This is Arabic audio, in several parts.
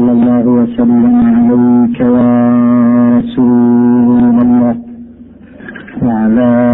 صلى الله وسلم عليك يا رسول الله وعلى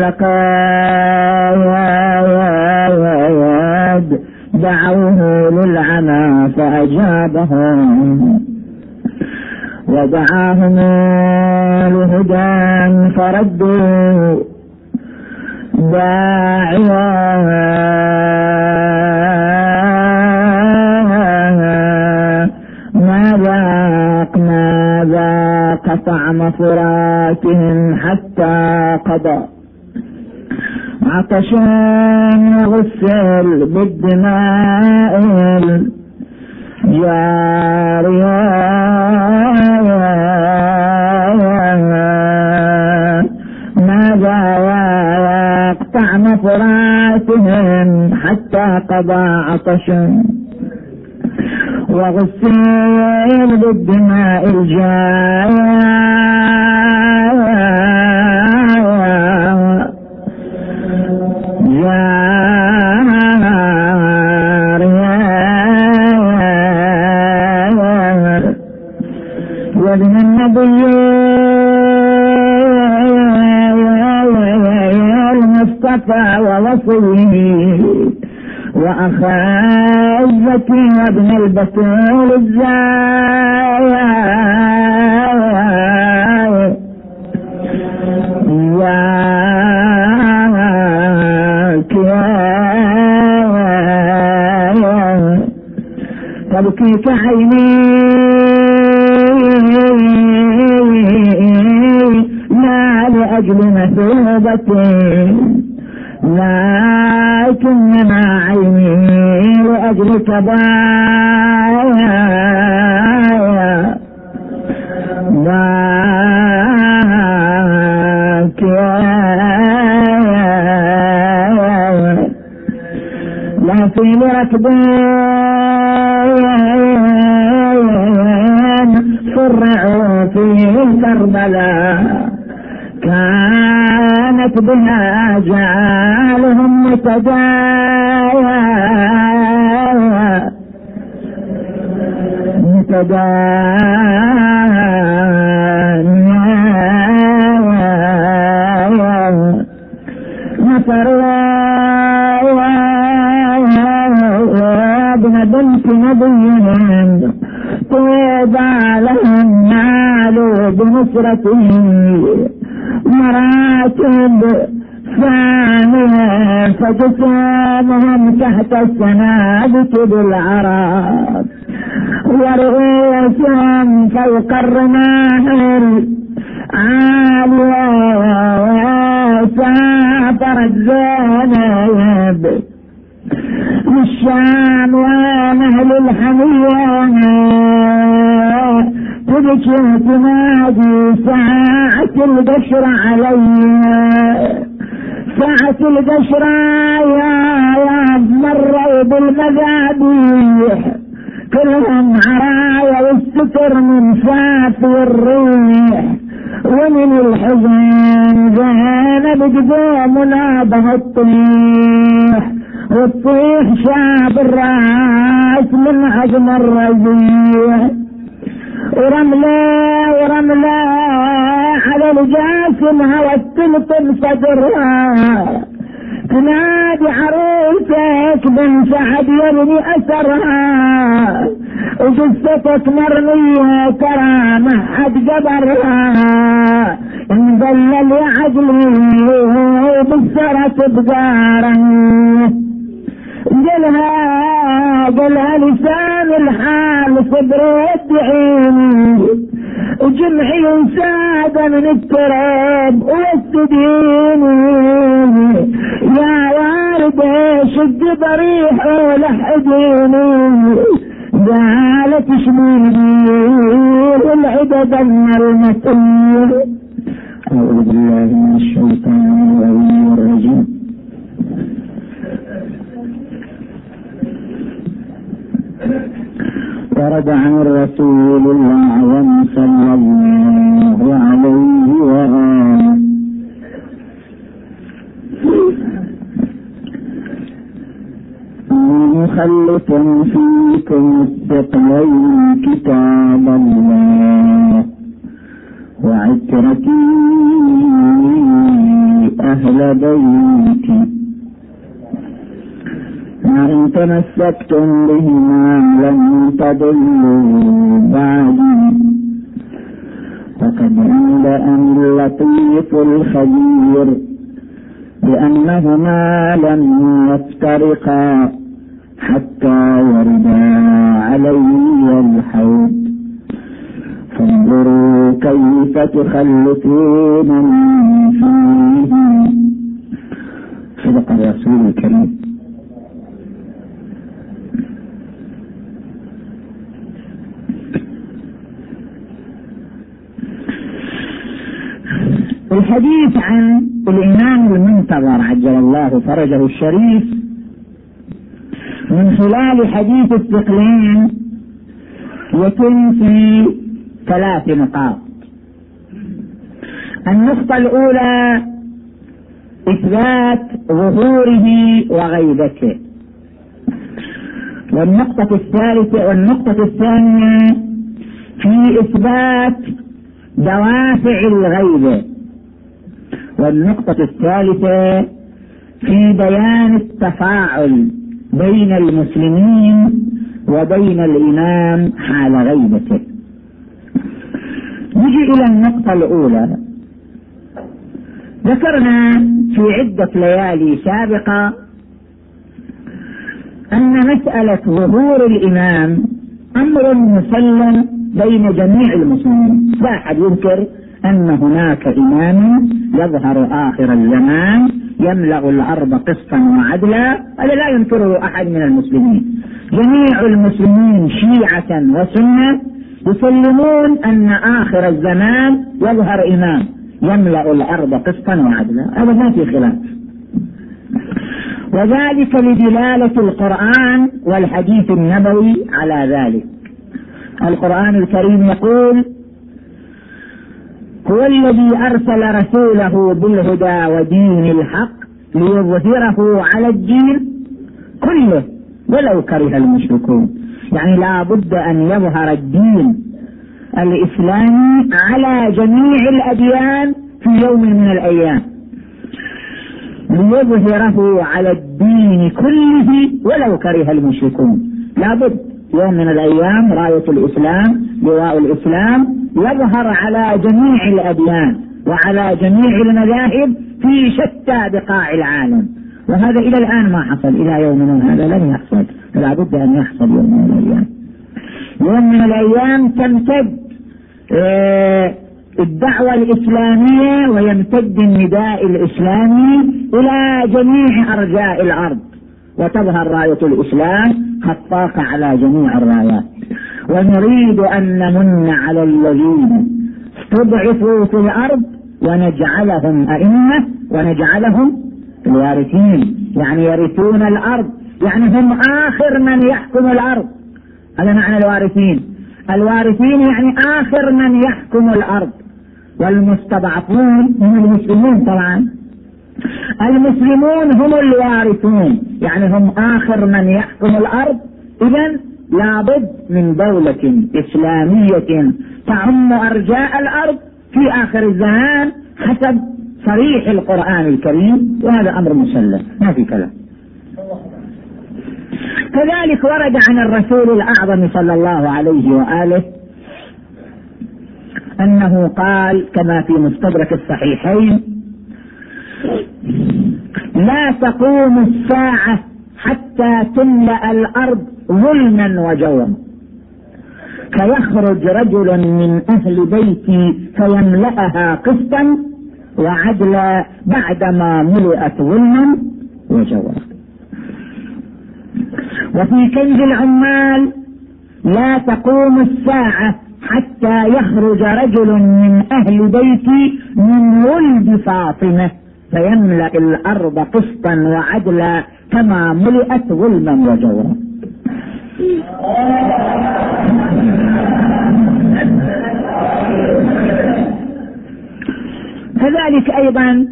لكاد دعوه للعمى فأجابهم ودعاهم لهدى فردوا عشان نغسل بالدماء الجارية ماذا يقطع مفراتهم حتى قضى عطشا. الكبائر ذاكر ما في ركبين فرعوا في كربلاء كانت بها جعالهم متجاوزين فطرته مراتب ثانية فجسامهم تحت السنابت بالعرب البشر يا مروا بالمذابيح كلهم عرايا والستر من فات والريح ومن الحزن زينب قدومنا بهالطيح والطيح شاب الراس من عزم الرزيح. ورملة ورملة على الجاسم هوى تلطم صدرها. تنادي عروسك بن سعد يبني أثرها. وقصتك مرمية ما حد قبرها انذلل يا عدلي بالسرة بقارا قالها قالها لسان الحال صبرت عيني جمعي سادة من التراب والسديني يا وارد شد بريح ولحديني قالت شميلي والعدد المرمتين أعوذ بالله من الشيطان الرجيم. ورد عن الرسول الأعظم صلى الله عليه وآله. مخلف فيكم الثقلين كتاب الله وعترتي أهل بيتي. وإن تمسكتم بهما لن تضلوا بعدي وقد عند أن اللطيف الخبير بأنهما لم يفترقا حتى وردا علي الحوض فانظروا كيف تخلفون فيه صدق الرسول الكريم. الحديث عن الإمام المنتظر عجل الله فرجه الشريف من خلال حديث الثقلين يتم في ثلاث نقاط. النقطة الأولى إثبات ظهوره وغيبته. والنقطة الثالثة والنقطة الثانية في إثبات دوافع الغيبة. والنقطة الثالثة في بيان التفاعل بين المسلمين وبين الإمام حال غيبته. نجي إلى النقطة الأولى. ذكرنا في عدة ليالي سابقة أن مسألة ظهور الإمام أمر مسلم بين جميع المسلمين. لا أحد ينكر أن هناك إمام يظهر آخر الزمان يملأ الأرض قسطا وعدلا هذا لا ينكره أحد من المسلمين. جميع المسلمين شيعة وسنة يسلمون أن آخر الزمان يظهر إمام يملأ الأرض قسطا وعدلا. هذا ما في خلاف. وذلك لدلالة القرآن والحديث النبوي على ذلك. القرآن الكريم يقول هو الذي أرسل رسوله بالهدى ودين الحق ليظهره على الدين كله ولو كره المشركون. يعني لا بد أن يظهر الدين الإسلامي على جميع الأديان في يوم من الأيام. ليظهره على الدين كله ولو كره المشركون. لابد يوم من الأيام راية الإسلام لواء الإسلام يظهر على جميع الأديان وعلى جميع المذاهب في شتى بقاع العالم. وهذا إلى الآن ما حصل إلى يومنا هذا لن يحصل. فلا بد أن يحصل يوم من الأيام. يوم من الأيام تمتد آه، الدعوة الإسلامية ويمتد النداء الإسلامي إلى جميع أرجاء الأرض. وتظهر راية الإسلام خطاقة على جميع الرايات. ونريد أن نمن على الذين استضعفوا في الأرض ونجعلهم أئمة ونجعلهم الوارثين. يعني يرثون الأرض. يعني هم آخر من يحكم الأرض. هذا معنى الوارثين. الوارثين يعني آخر من يحكم الأرض. والمستضعفون هم المسلمون طبعا. المسلمون هم الوارثون. يعني هم آخر من يحكم الأرض. إذا لابد من دولة إسلامية تعم أرجاء الأرض في آخر الزمان حسب صريح القرآن الكريم وهذا أمر مسلم ما في كلام. كذلك ورد عن الرسول الأعظم صلى الله عليه وآله أنه قال كما في مستدرك الصحيحين لا تقوم الساعة حتى تملأ الأرض ظلما وجورا فيخرج رجل من أهل بيتي فيملأها قسطا وعدلا بعدما ملئت ظلما وجورا وفي كنز العمال لا تقوم الساعة حتى يخرج رجل من أهل بيتي من ولد فاطمة فيملأ الأرض قسطا وعدلا كما ملئت ظلما وجورا كذلك أيضا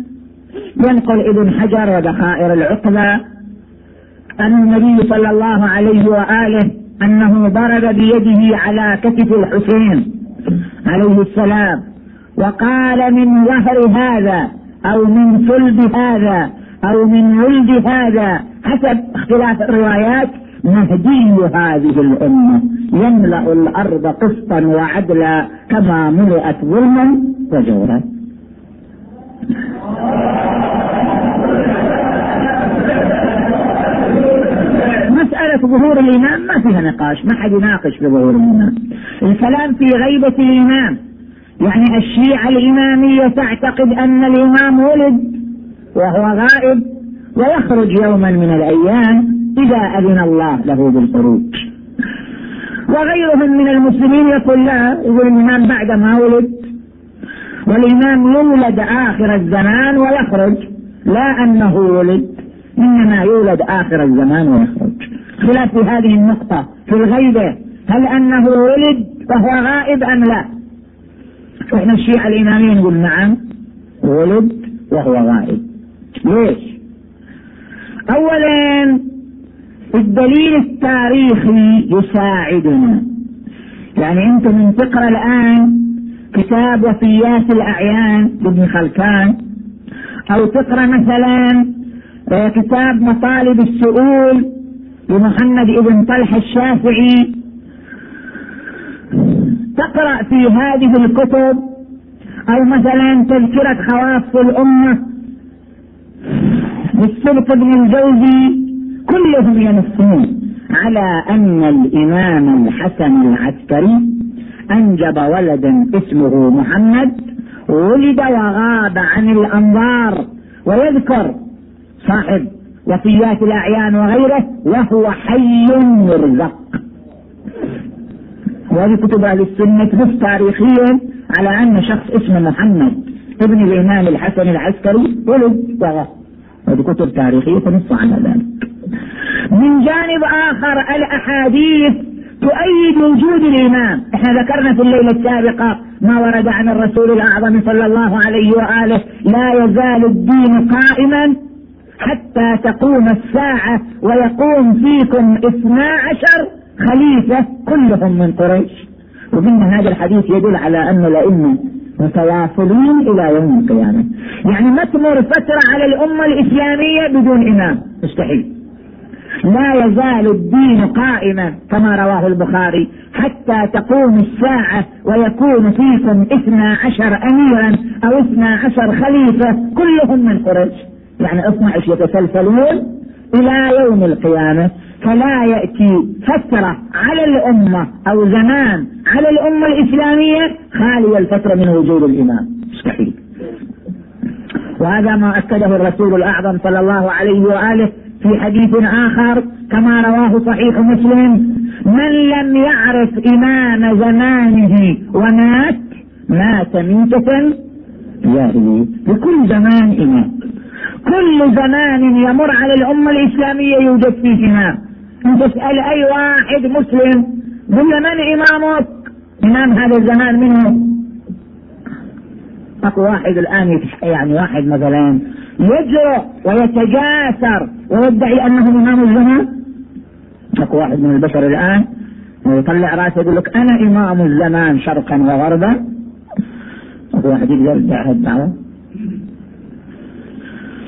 ينقل ابن حجر ودخائر العقبة أن النبي صلى الله عليه وآله أنه ضرب بيده على كتف الحسين عليه السلام وقال من ظهر هذا أو من صلب هذا أو من ولد هذا حسب اختلاف الروايات مهدي هذه الأمة. يملأ الأرض قسطا وعدلا كما ملئت ظلما وجورا. مسألة ظهور الإمام ما فيها نقاش ما حد يناقش في ظهور الإمام الكلام في غيبة الإمام يعني الشيعة الإمامية تعتقد أن الإمام ولد وهو غائب ويخرج يوما من الأيام إذا أذن الله له بالخروج. وغيرهم من المسلمين يقول لا يقول الإمام بعد ما ولد والإمام يولد آخر الزمان ويخرج. لا أنه ولد إنما يولد آخر الزمان ويخرج. خلاف هذه النقطة في الغيبة هل أنه ولد وهو غائب أم لا؟ إحنا الشيعة الإمامية نقول نعم ولد وهو غائب. ليش؟ أولا الدليل التاريخي يساعدنا. يعني انت من تقرأ الآن كتاب وفيات الأعيان لابن خلكان أو تقرأ مثلا آه، كتاب مطالب السؤول لمحمد بن طلحه الشافعي. تقرأ في هذه الكتب أو مثلا تذكرة خواص الأمة للسبط بن الجوزي كلهم ينصون على أن الإمام الحسن العسكري أنجب ولدا اسمه محمد ولد وغاب عن الأنظار ويذكر صاحب وفيات الأعيان وغيره وهو حي مرزق. وهذه كتب أهل السنة نص تاريخيا على أن شخص اسمه محمد ابن الإمام الحسن العسكري ولد وغاب. هذه كتب تاريخية تنص على ذلك. من جانب آخر الأحاديث تؤيد وجود الإمام. إحنا ذكرنا في الليلة السابقة ما ورد عن الرسول الأعظم صلى الله عليه وآله لا يزال الدين قائما حتى تقوم الساعة ويقوم فيكم اثنا عشر خليفة كلهم من قريش. ومن هذا الحديث يدل على أن الأئمة متواصلين إلى يوم القيامة. يعني ما تمر فترة على الأمة الإسلامية بدون إمام. مستحيل. لا يزال الدين قائما كما رواه البخاري حتى تقوم الساعة ويكون فيكم اثنا عشر أميرا أو اثنا عشر خليفة كلهم من قريش. يعني اثنا عشر يتسلسلون إلى يوم القيامة. فلا يأتي فترة على الأمة أو زمان على الأمة الإسلامية خالية الفترة من وجود الإمام. مستحيل. وهذا ما أكده الرسول الأعظم صلى الله عليه وآله في حديث آخر كما رواه صحيح مسلم من لم يعرف إمام زمانه ومات مات ميتة جاهلية لكل زمان إمام. كل زمان يمر على الأمة الإسلامية يوجد فيه إمام أن تسأل أي واحد مسلم قل من إمامك؟ إمام هذا الزمان منه. اكو واحد الآن يعني واحد مثلا. يجرؤ ويتجاسر ويدعي انه إمام الزمان. أكو واحد من البشر الآن يطلع رأسه يقول لك أنا إمام الزمان شرقا وغربا. أكو واحد يقدر يدعي الدعوة؟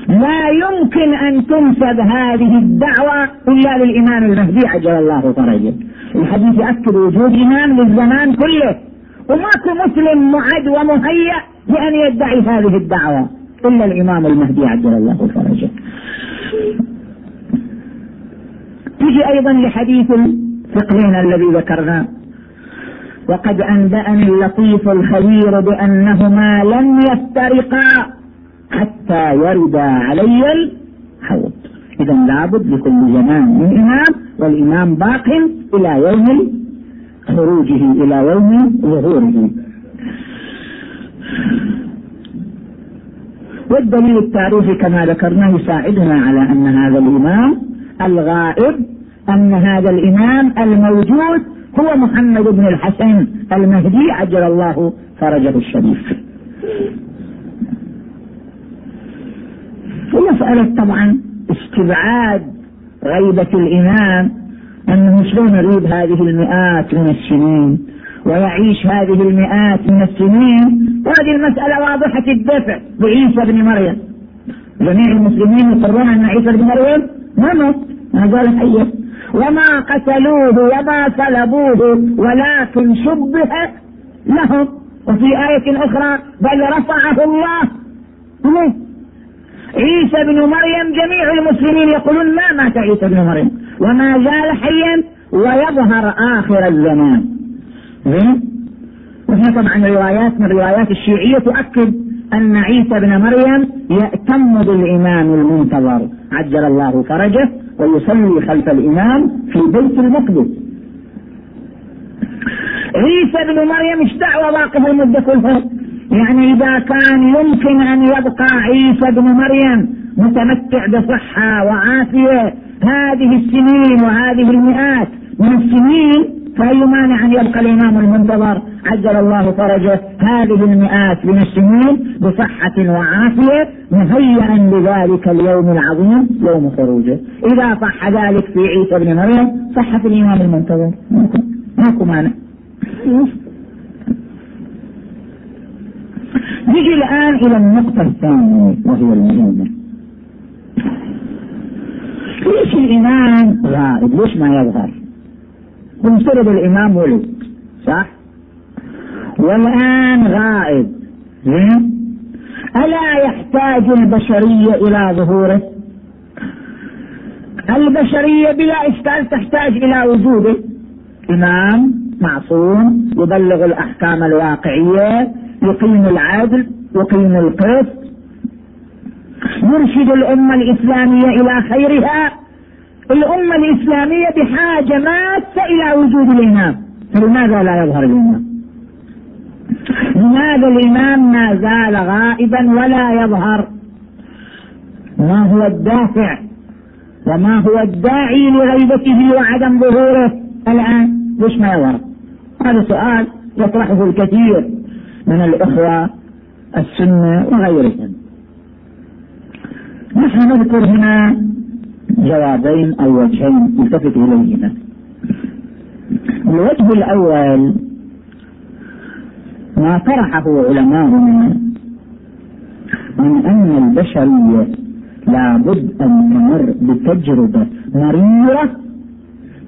لا يمكن أن تنسب هذه الدعوة إلا للإمام المهدي عجل الله فرجه. الحديث يؤكد وجود إمام للزمان كله. وماكو مسلم معد ومهيأ لأن يدعي هذه الدعوة. إلا الإمام المهدي عجل الله فرجه. تجي أيضا لحديث فقهنا الذي ذكرناه وقد أنبأني اللطيف الخبير بأنهما لن يفترقا حتى يردا علي الحوض. إذا لابد لكل زمان من إمام والإمام باق إلى يوم خروجه إلى يوم ظهوره. والدليل التاريخي كما ذكرنا يساعدنا على أن هذا الإمام الغائب أن هذا الإمام الموجود هو محمد بن الحسن المهدي عجل الله فرجه الشريف. ومسألة طبعا استبعاد غيبة الإمام أنه شلون يريد هذه المئات من السنين. ويعيش هذه المئات من السنين. وهذه المسألة واضحة الدفع. بعيسى بن مريم. جميع المسلمين يقرون أن عيسى بن مريم ما مات. ما زال حيا وما قتلوه وما صلبوه ولكن شبه لهم. وفي آية أخرى بل رفعه الله. عيسى بن مريم جميع المسلمين يقولون ما مات عيسى بن مريم. وما زال حيا ويظهر آخر الزمان. زين؟ وهي طبعا روايات من روايات الشيعية تؤكد أن عيسى بن مريم يأتم بالإمام المنتظر. عجل الله فرجه ويصلي خلف الإمام في بيت المقدس. عيسى بن مريم دعوة واقف المدة كلها؟ يعني إذا كان يمكن أن يبقى عيسى بن مريم متمتع بصحة وعافية هذه السنين وهذه المئات من السنين فأي مانع أن يبقى الإمام المنتظر عجل الله فرجه هذه المئات من السنين بصحة وعافية مهيئا لذلك اليوم العظيم يوم خروجه. إذا صح ذلك في عيسى بن مريم صح في الإمام المنتظر. ماكو مانع. نجي الآن إلى النقطة الثانية وهي المهمة ليش الإمام غائب؟ ليش ما يظهر؟ بمفترض الإمام ولد صح؟ والآن غائب. زين؟ ألا يحتاج البشرية إلى ظهوره؟ البشرية بلا إشكال تحتاج إلى وجوده. إمام معصوم يبلغ الأحكام الواقعية يقيم العدل يقيم القسط. يرشد الأمة الإسلامية إلى خيرها. الأمة الإسلامية بحاجة ماسة إلى وجود الإمام. فلماذا لا يظهر الإمام لماذا الإمام ما زال غائبا ولا يظهر. ما هو الدافع؟ وما هو الداعي لغيبته وعدم ظهوره؟ الآن ليش ما يظهر؟ هذا سؤال يطرحه الكثير من الإخوة السنة وغيرهم. نحن نذكر هنا جوابين أو وجهين التفت إليهما. الوجه الأول ما طرحه علماؤنا من أن البشرية لابد أن تمر بتجربة مريرة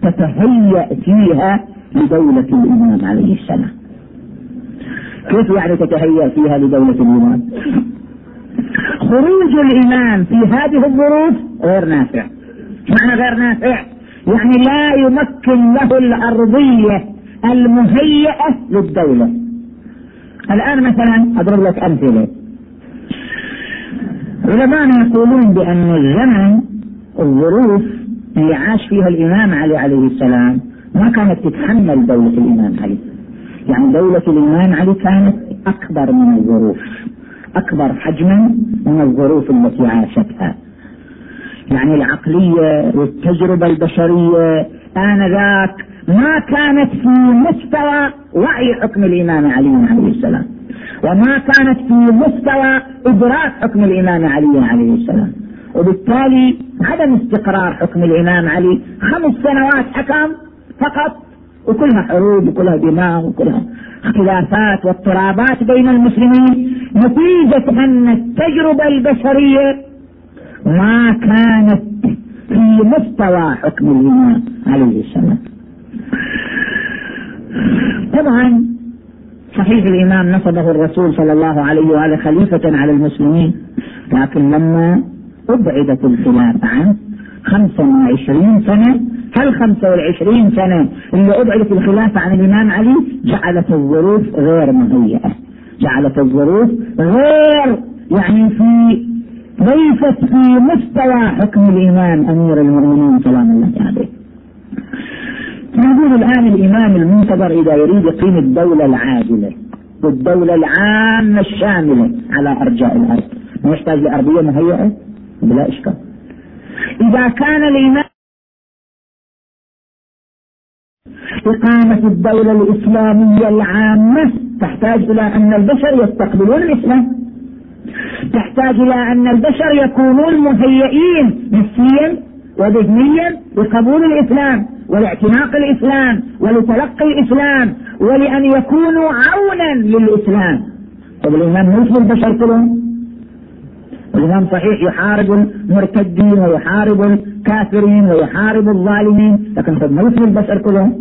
تتهيأ فيها لدولة الإمام عليه السلام. كيف يعني تتهيأ فيها لدولة الإمام؟ خروج الإمام في هذه الظروف غير نافع. معنى غير نافع. يعني لا يمكن له الأرضية المهيئة للدولة. الآن مثلا أضرب لك أمثلة. علماء يقولون بأن الزمن الظروف اللي عاش فيها الإمام علي عليه السلام ما كانت تتحمل دولة الإمام علي. يعني دولة الإمام علي كانت أكبر من الظروف أكبر حجما من الظروف التي عاشتها. يعني العقلية والتجربة البشرية آنذاك ما كانت في مستوى وعي حكم الإمام علي عليه السلام وما كانت في مستوى إدراك حكم الإمام علي عليه السلام. وبالتالي عدم استقرار حكم الإمام علي خمس سنوات حكم فقط وكلها حروب وكلها دماء وكلها اختلافات واضطرابات بين المسلمين نتيجة أن التجربة البشرية ما كانت في مستوى حكم الإمام عليه السلام. طبعا صحيح الإمام نصبه الرسول صلى الله عليه وآله خليفة على المسلمين لكن لما أبعدت الخلافة عنه 25 سنة هل 25 سنة اللي أبعدت الخلافة عن الإمام علي؟ جعلت الظروف غير مهيئة. جعلت الظروف غير يعني في ليست في مستوى حكم الإمام أمير المؤمنين سلام الله عليه. نقول الآن الإمام المنتظر إذا يريد يقيم الدولة العاجلة والدولة العامة الشاملة على أرجاء الأرض. ما يحتاج لأرضية مهيئة؟ بلا إشكال. إذا كان الإمام إقامة الدولة الإسلامية العامة تحتاج إلى أن البشر يستقبلون الإسلام. تحتاج إلى أن البشر يكونون مهيئين نفسيا وذهنيا لقبول الإسلام ولاعتناق الإسلام ولتلقي الإسلام ولأن يكونوا عونا للإسلام. طب الإمام مو البشر كلهم؟ الإمام صحيح يحارب المرتدين ويحارب الكافرين ويحارب الظالمين لكن قد ما البشر كلهم؟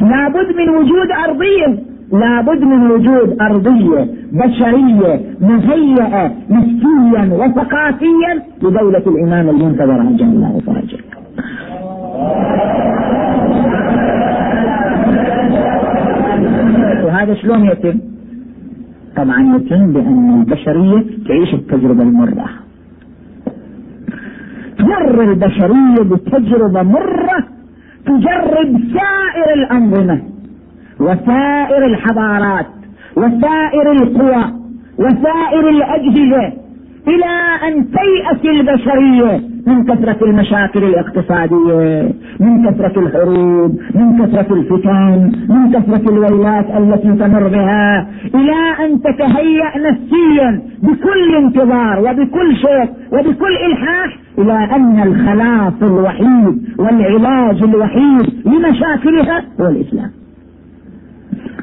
لابد من وجود أرضية لابد من وجود أرضية بشرية مهيئة نفسيا وثقافيا لدولة الإمام المنتظر عجل الله فرجه وهذا شلون يتم؟ طبعا يتم بأن البشرية تعيش التجربة المرة. تمر البشرية بتجربة مرة تجرب سائر الأنظمة. وسائر الحضارات وسائر القوى وسائر الأجهزة إلى أن تيأس البشرية من كثرة المشاكل الاقتصادية من كثرة الحروب من كثرة الفتن من كثرة الويلات التي تمر بها إلى أن تتهيأ نفسيا بكل انتظار وبكل شيء وبكل إلحاح إلى أن الخلاص الوحيد والعلاج الوحيد لمشاكلها هو الإسلام.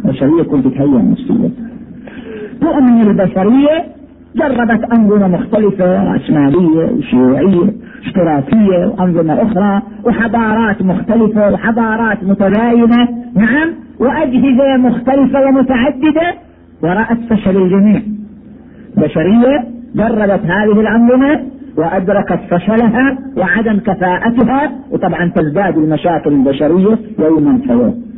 البشرية كنت تتهيأ نفسيا تؤمن البشرية جربت أنظمة مختلفة رأسمالية وشيوعية اشتراكية وأنظمة أخرى وحضارات مختلفة وحضارات متباينة نعم وأجهزة مختلفة ومتعددة ورأت فشل الجميع. بشرية جربت هذه الأنظمة وأدركت فشلها وعدم كفاءتها وطبعا تزداد المشاكل البشرية يوما فيوم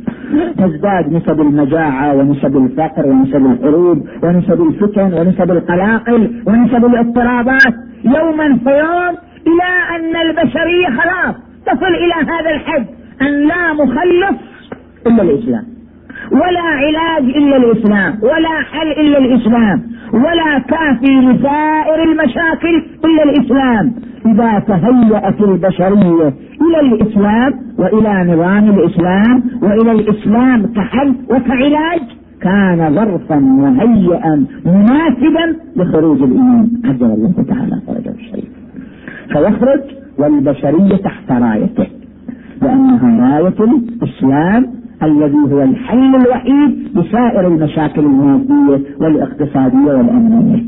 تزداد نسب المجاعة ونسب الفقر ونسب الحروب ونسب الفتن ونسب القلاقل ونسب الاضطرابات. يوما فيوم إلى أن البشرية خلاص تصل إلى هذا الحد أن لا مخلص إلا الإسلام. ولا علاج إلا الإسلام. ولا حل إلا الإسلام. ولا كافي لسائر المشاكل إلا الإسلام. إذا تهيأت البشرية إلى الإسلام وإلى نظام الإسلام وإلى الإسلام كحل وكعلاج كان ظرفا مهيئا مناسبا لخروج الإيمان. عز وجل تعالى فرجه الشريف. فيخرج والبشرية تحت رايته لأنها راية الإسلام الذي هو الحل الوحيد لسائر المشاكل المادية والإقتصادية والأمنية.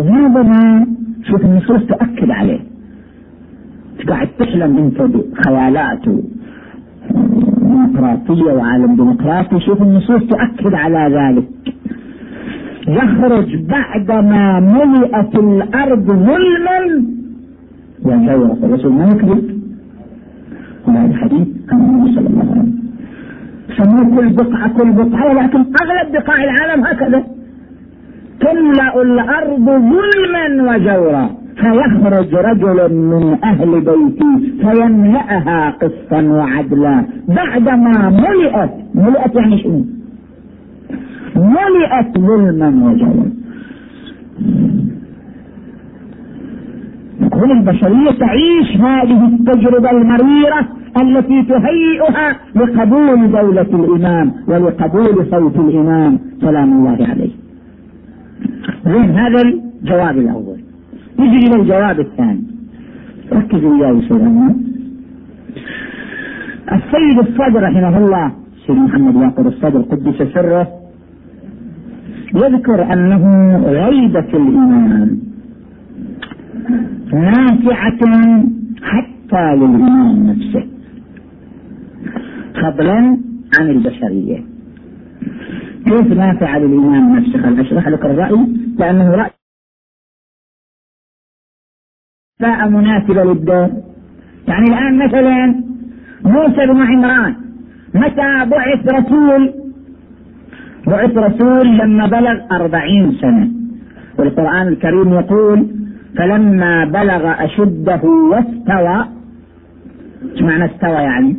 وهذا ما شوف النصوص تؤكد عليه. قاعد تحلم أنت بخيالات ديمقراطية وعالم ديمقراطي شوف النصوص تؤكد على ذلك. يخرج بعدما ملئت الأرض ظلما خير الرسول ما يكذب هذا الحديث النبي صلى الله عليه وسلم. سموه كل بقعة كل بقعة ولكن أغلب بقاع العالم هكذا. تملأ الأرض ظلما وجورا. فيخرج رجل من أهل بيتي فيملأها قسطا وعدلا. بعدما ملئت ملئت يعني شنو؟ ملئت ظلما وجورا. نقول البشرية تعيش هذه التجربة المريرة التي تهيئها لقبول دولة الإمام ولقبول صوت الإمام سلام الله عليه. زين هذا الجواب الأول؟ نجي إلى الجواب الثاني. ركزوا وياي سيدنا السيد الصدر رحمه الله سيد محمد واقر الصدر قدس سره يذكر أنه غيبة الإمام نافعة حتى للإمام نفسه فضلا عن البشرية. كيف نافعة للإمام نفسه خل أشرح لك الرأي لأنه رأي. باء مناسبة للدور. يعني الآن مثلا موسى بن عمران متى بعث رسول؟ بعث رسول لما بلغ أربعين سنة. والقرآن الكريم يقول فلما بلغ أشده واستوى. إيش معنى استوى يعني؟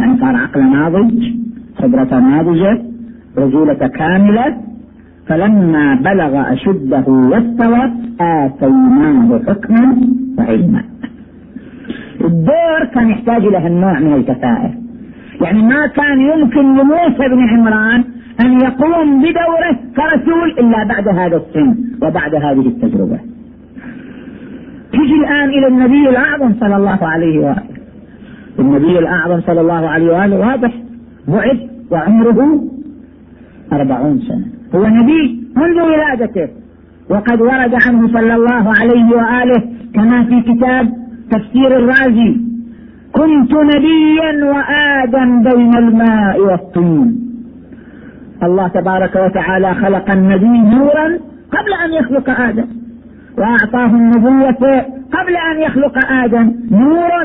يعني صار عقل ناضج خبرة ناضجة. رجولة كاملة فلما بلغ أشده واستوى آتيناه حكما وعلما الدور كان يحتاج إلى هالنوع من الكفاءة. يعني ما كان يمكن لموسى بن عمران أن يقوم بدوره كرسول إلا بعد هذا السن وبعد هذه التجربة. تجي الآن إلى النبي الأعظم صلى الله عليه وآله. النبي الأعظم صلى الله عليه وآله واضح بعث وعمره أربعون سنة. هو نبي منذ ولادته. وقد ورد عنه صلى الله عليه وآله كما في كتاب تفسير الرازي كنت نبيا وآدم بين الماء والطين. الله تبارك وتعالى خلق النبي نورا قبل أن يخلق آدم وأعطاه النبوة قبل أن يخلق آدم نورا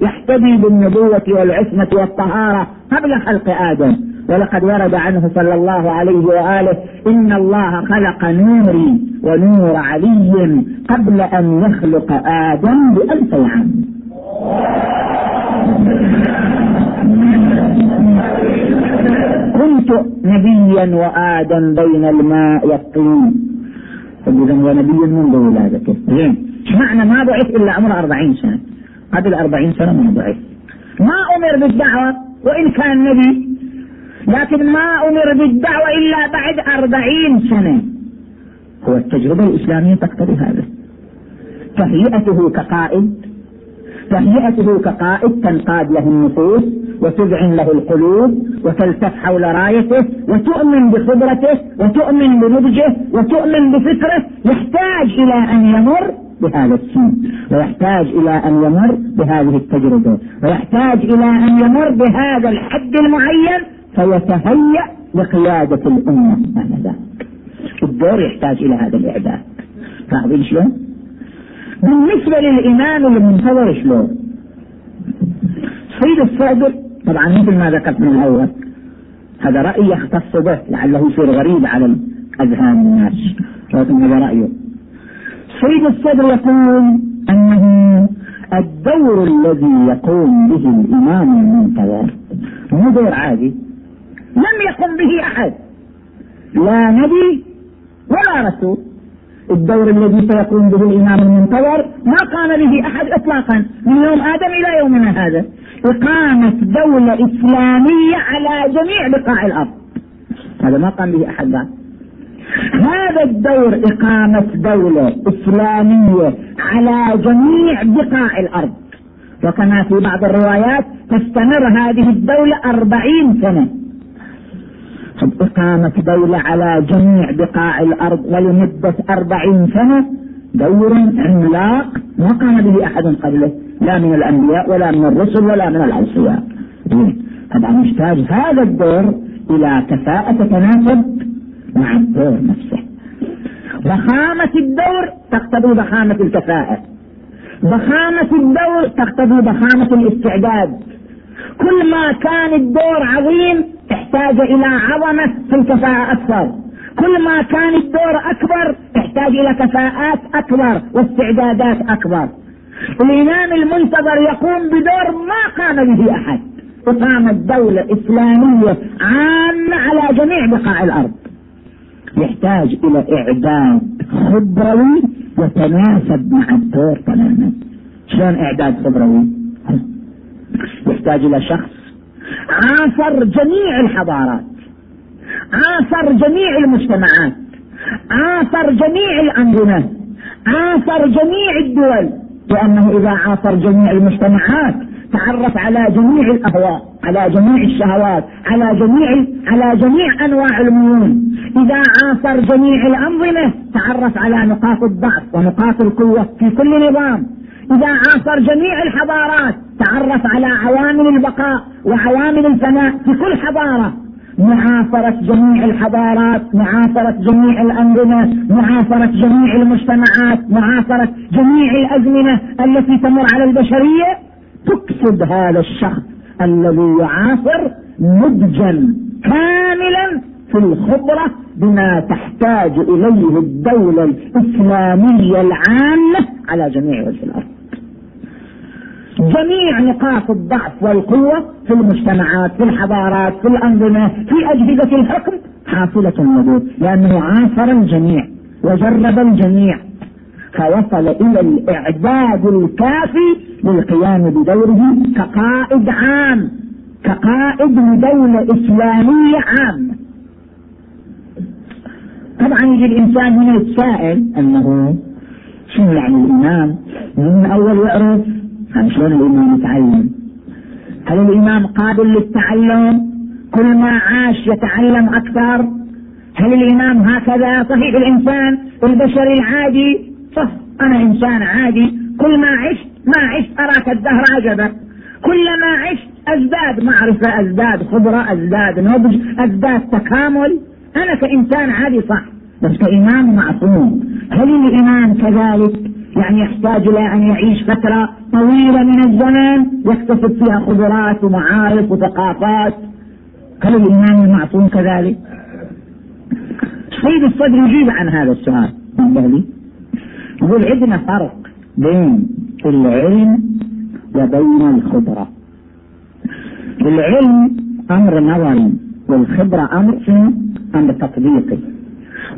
يحتدي بالنبوة والعصمة والطهارة قبل خلق آدم. ولقد ورد عنه صلى الله عليه وآله إن الله خلق نوري ونور علي قبل أن يخلق آدم بألف عام. كنت نبيا وآدم بين الماء والطين. إذا هو نبي منذ ولادته زين. معنى ما بعث إلا عمره أربعين سنة. قبل أربعين سنة ما بعث. ما أمر بالدعوة وإن كان نبي. لكن ما أمر بالدعوة إلا بعد أربعين سنة. هو التجربة الإسلامية تقتضي هذا. تهيئته كقائد تهيئته كقائد تنقاد له النفوس وتذعن له القلوب وتلتف حول رايته وتؤمن بخبرته وتؤمن بنضجه وتؤمن بفكره. يحتاج إلى أن يمر بهذا السن ويحتاج إلى أن يمر بهذه التجربة ويحتاج إلى أن يمر بهذا الحد المعين فيتهيأ لقيادة الأمة آنذاك. الدور يحتاج إلى هذا الإعداد. فاهمين شلون؟ بالنسبة للإمام المنتظر شلون؟ سيد الصادق طبعا مثل ما ذكرت من الأول هذا رأي يختص به لعله يصير غريب على أذهان الناس. لكن هذا رأيه. سيد الصدر يقول أنه الدور الذي يقوم به الإمام المنتظر مو دور عادي. لم يقم به أحد. لا نبي ولا رسول. الدور الذي سيقوم به الإمام المنتظر ما قام به أحد إطلاقا من يوم آدم إلى يومنا هذا. إقامة دولة إسلامية على جميع بقاع الأرض. هذا ما قام به أحد بعد. هذا الدور إقامة دولة إسلامية على جميع بقاع الأرض. وكما في بعض الروايات تستمر هذه الدولة أربعين سنة. إقامة دولة على جميع بقاع الأرض ولمدة أربعين سنة دور عملاق ما قام به أحد قبله لا من الأنبياء ولا من الرسل ولا من الأوصياء. طبعا يحتاج هذا الدور إلى كفاءة تتناسب مع الدور نفسه. ضخامة الدور تقتضي ضخامة الكفاءة. ضخامة الدور تقتضي ضخامة الاستعداد. كل ما كان الدور عظيم احتاج إلى عظمة في الكفاءة أكثر. كل ما كان الدور أكبر احتاج إلى كفاءات أكبر واستعدادات أكبر. الإمام المنتظر يقوم بدور ما قام به أحد. إقامة دولة إسلامية عامة على جميع بقاع الأرض. يحتاج إلى اعداد خبروي يتناسب مع الدور تماما. شلون إعداد خبروي؟ يحتاج إلى شخص. عاصر جميع الحضارات. عاصر جميع المجتمعات. عاصر جميع الأنظمة. عاصر جميع الدول. لأنه إذا عاصر جميع المجتمعات تعرف على جميع الأهواء على جميع الشهوات على جميع على جميع أنواع الميول. إذا عاصر جميع الأنظمة تعرف على نقاط الضعف ونقاط القوة في كل نظام. إذا عاصر جميع الحضارات تعرف على عوامل البقاء وعوامل الفناء في كل حضارة. معاصرة جميع الحضارات معاصرة جميع الأنظمة معاصرة جميع المجتمعات معاصرة جميع الأزمنة التي تمر على البشرية. تكسب هذا الشخص الذي يعاصر نضجا كاملا في الخبرة بما تحتاج إليه الدولة الإسلامية العامة على جميع وجه الأرض. جميع نقاط الضعف والقوة في المجتمعات في الحضارات في الأنظمة في أجهزة الحكم حاصلة لديه لأنه عاصر الجميع وجرب الجميع فوصل إلى الإعداد الكافي للقيام بدوره كقائد عام كقائد لدولة إسلامية عامة طبعا يجي الإنسان هنا يتساءل أنه شنو يعني الإمام من أول يعرف شلون الإمام يتعلم؟ هل الإمام قابل للتعلم؟ كل ما عاش يتعلم أكثر؟ هل الإمام هكذا صحيح الإنسان؟ البشري العادي؟ صح أنا إنسان عادي. كل ما عشت ما عشت أراك الدهر عجبا كلما عشت أزداد معرفة أزداد خبرة أزداد نضج أزداد تكامل. أنا كإنسان عادي صح بس كإمام معصوم. هل الإمام كذلك يعني يحتاج إلى أن يعيش فترة طويلة من الزمن يكتسب فيها خبرات ومعارف وثقافات. هل الإمام المعصوم كذلك؟ سيد الصدر يجيب عن هذا السؤال. يقول عندنا فرق بين العلم وبين الخبرة. العلم أمر نظري والخبرة أمر أمر تطبيقي.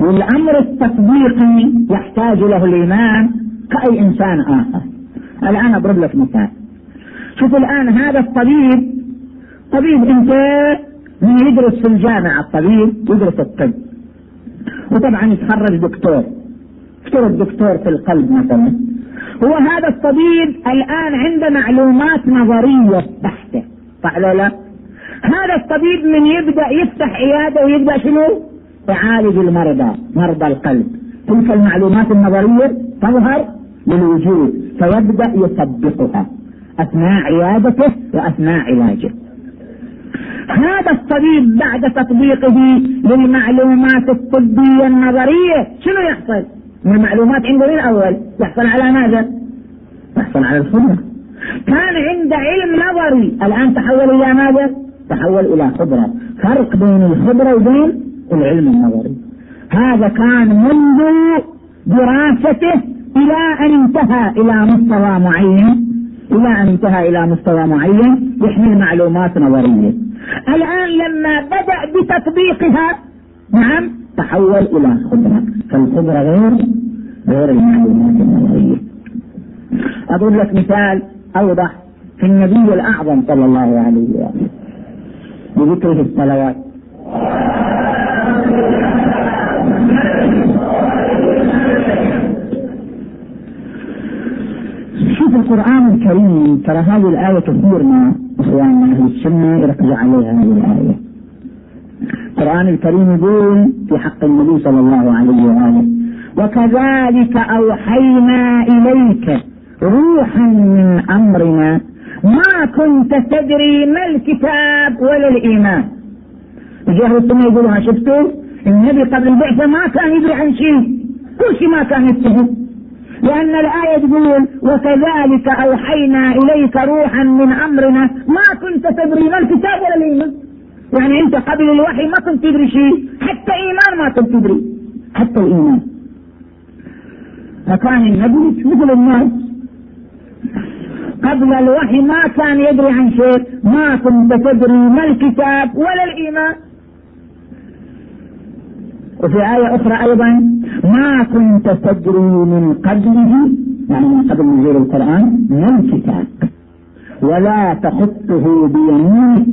والأمر التطبيقي يحتاج له الإيمان كأي إنسان آخر. الآن أضرب لك مثال. شوف الآن هذا الطبيب طبيب أنت من يدرس في الجامعة الطبيب يدرس الطب. وطبعا يتخرج دكتور. افترض دكتور في القلب مثلا. هو هذا الطبيب الآن عنده معلومات نظرية بحتة. صح ولا لا؟ هذا الطبيب من يبدأ يفتح عيادة ويبدأ شنو؟ يعالج المرضى مرضى القلب. تلك المعلومات النظرية تظهر للوجود فيبدأ يطبقها أثناء عيادته وأثناء علاجه هذا الطبيب بعد تطبيقه للمعلومات الطبية النظرية شنو يحصل؟ من المعلومات عنده من الأول يحصل على ماذا؟ يحصل على الخبرة كان عنده علم نظري الآن تحول إلى ماذا؟ تحول إلى خبرة فرق بين الخبرة وبين العلم النظري هذا كان منذ دراسته إلى أن انتهى إلى مستوى معين إلى أن انتهى إلى مستوى معين يحمل معلومات نظرية. الآن لما بدأ بتطبيقها نعم تحول إلى خبرة. فالخبرة غير غير المعلومات النظرية. أضرب لك مثال أوضح في النبي الأعظم صلى الله عليه وآله بذكره الصلوات. شوف القرآن الكريم ترى هذه الآية كثيرنا إخواننا أهل السنة يركزوا عليها هذه الآية. القرآن الكريم يقول في حق النبي صلى الله عليه وآله وكذلك أوحينا إليك روحا من أمرنا ما كنت تدري ما الكتاب ولا الإيمان. يجي السنة يقولها شفتوا؟ النبي قبل البعثة ما كان يدري عن شيء كل شيء ما كان يتهم لأن الآية تقول وكذلك أوحينا إليك روحا من أمرنا ما كنت تدري ما الكتاب ولا الإيمان يعني أنت قبل الوحي ما كنت تدري شيء حتى إيمان ما كنت تدري حتى الإيمان فكان النبي مثل الناس قبل الوحي ما كان يدري عن شيء ما كنت تدري ما الكتاب ولا الإيمان وفي آية أخرى أيضا ما كنت تدري من قبله يعني من قبل نزول القرآن ما الكتاب ولا تخطه بيمينك.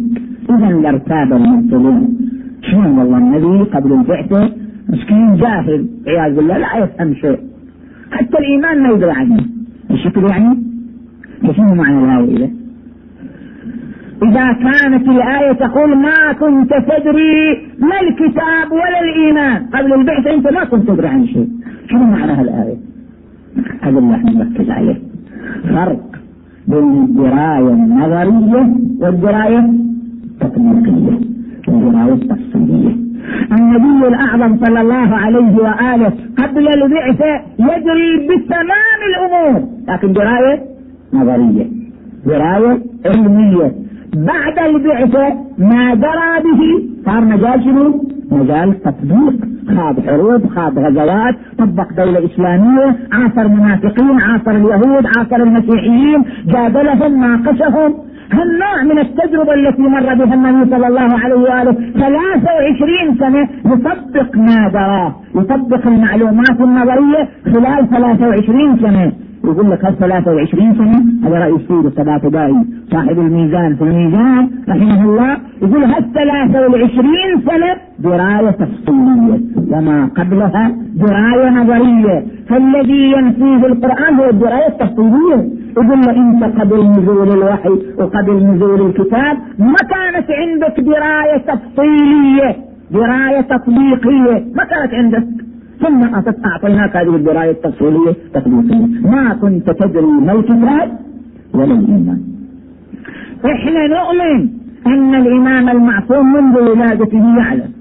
إذا لارتاب المبطلون. شنو والله النبي قبل البعثة مسكين جاهل عياذ بالله لا يفهم شيء. حتى الإيمان ما يدري عنه. الشكر يعني؟ شنو معنى الآية إذا كانت الآية تقول ما كنت تدري ما الكتاب ولا الإيمان قبل البعثة أنت ما كنت تدري عن شيء شنو معنى الآية هذا اللي احنا نركز عليه فرق بين الدراية النظرية والدراية التطبيقية الدراية التفصيلية النبي الأعظم صلى الله عليه وآله قبل البعثة يدري بتمام الأمور لكن دراية نظرية دراية علمية بعد البعثة ما درى به. صار مجال شنو؟ مجال تطبيق. خاض حروب خاض غزوات طبق دولة إسلامية عاصر منافقين عاصر اليهود عاصر المسيحيين جادلهم ناقشهم. هالنوع من التجربة التي مر بها النبي صلى الله عليه وآله 23 سنة يطبق ما دراه يطبق المعلومات النظرية خلال 23 سنة. يقول لك هل 23 سنة؟ هذا رأي السيد دائي صاحب الميزان في الميزان رحمه الله يقول هل 23 سنة؟ دراية تفصيلية وما قبلها دراية نظرية. فالذي ينفيه القرآن هو الدراية التفصيلية يقول له انت قبل نزول الوحي وقبل نزول الكتاب ما كانت عندك دراية تفصيلية دراية تطبيقية ما كانت عندك. ثم أعطيناك هذه الدراية التفصيلية تطبيقية ما كنت تدري ما الكتاب ولا الإيمان. إحنا نؤمن أن الإمام المعصوم منذ ولادته يعلم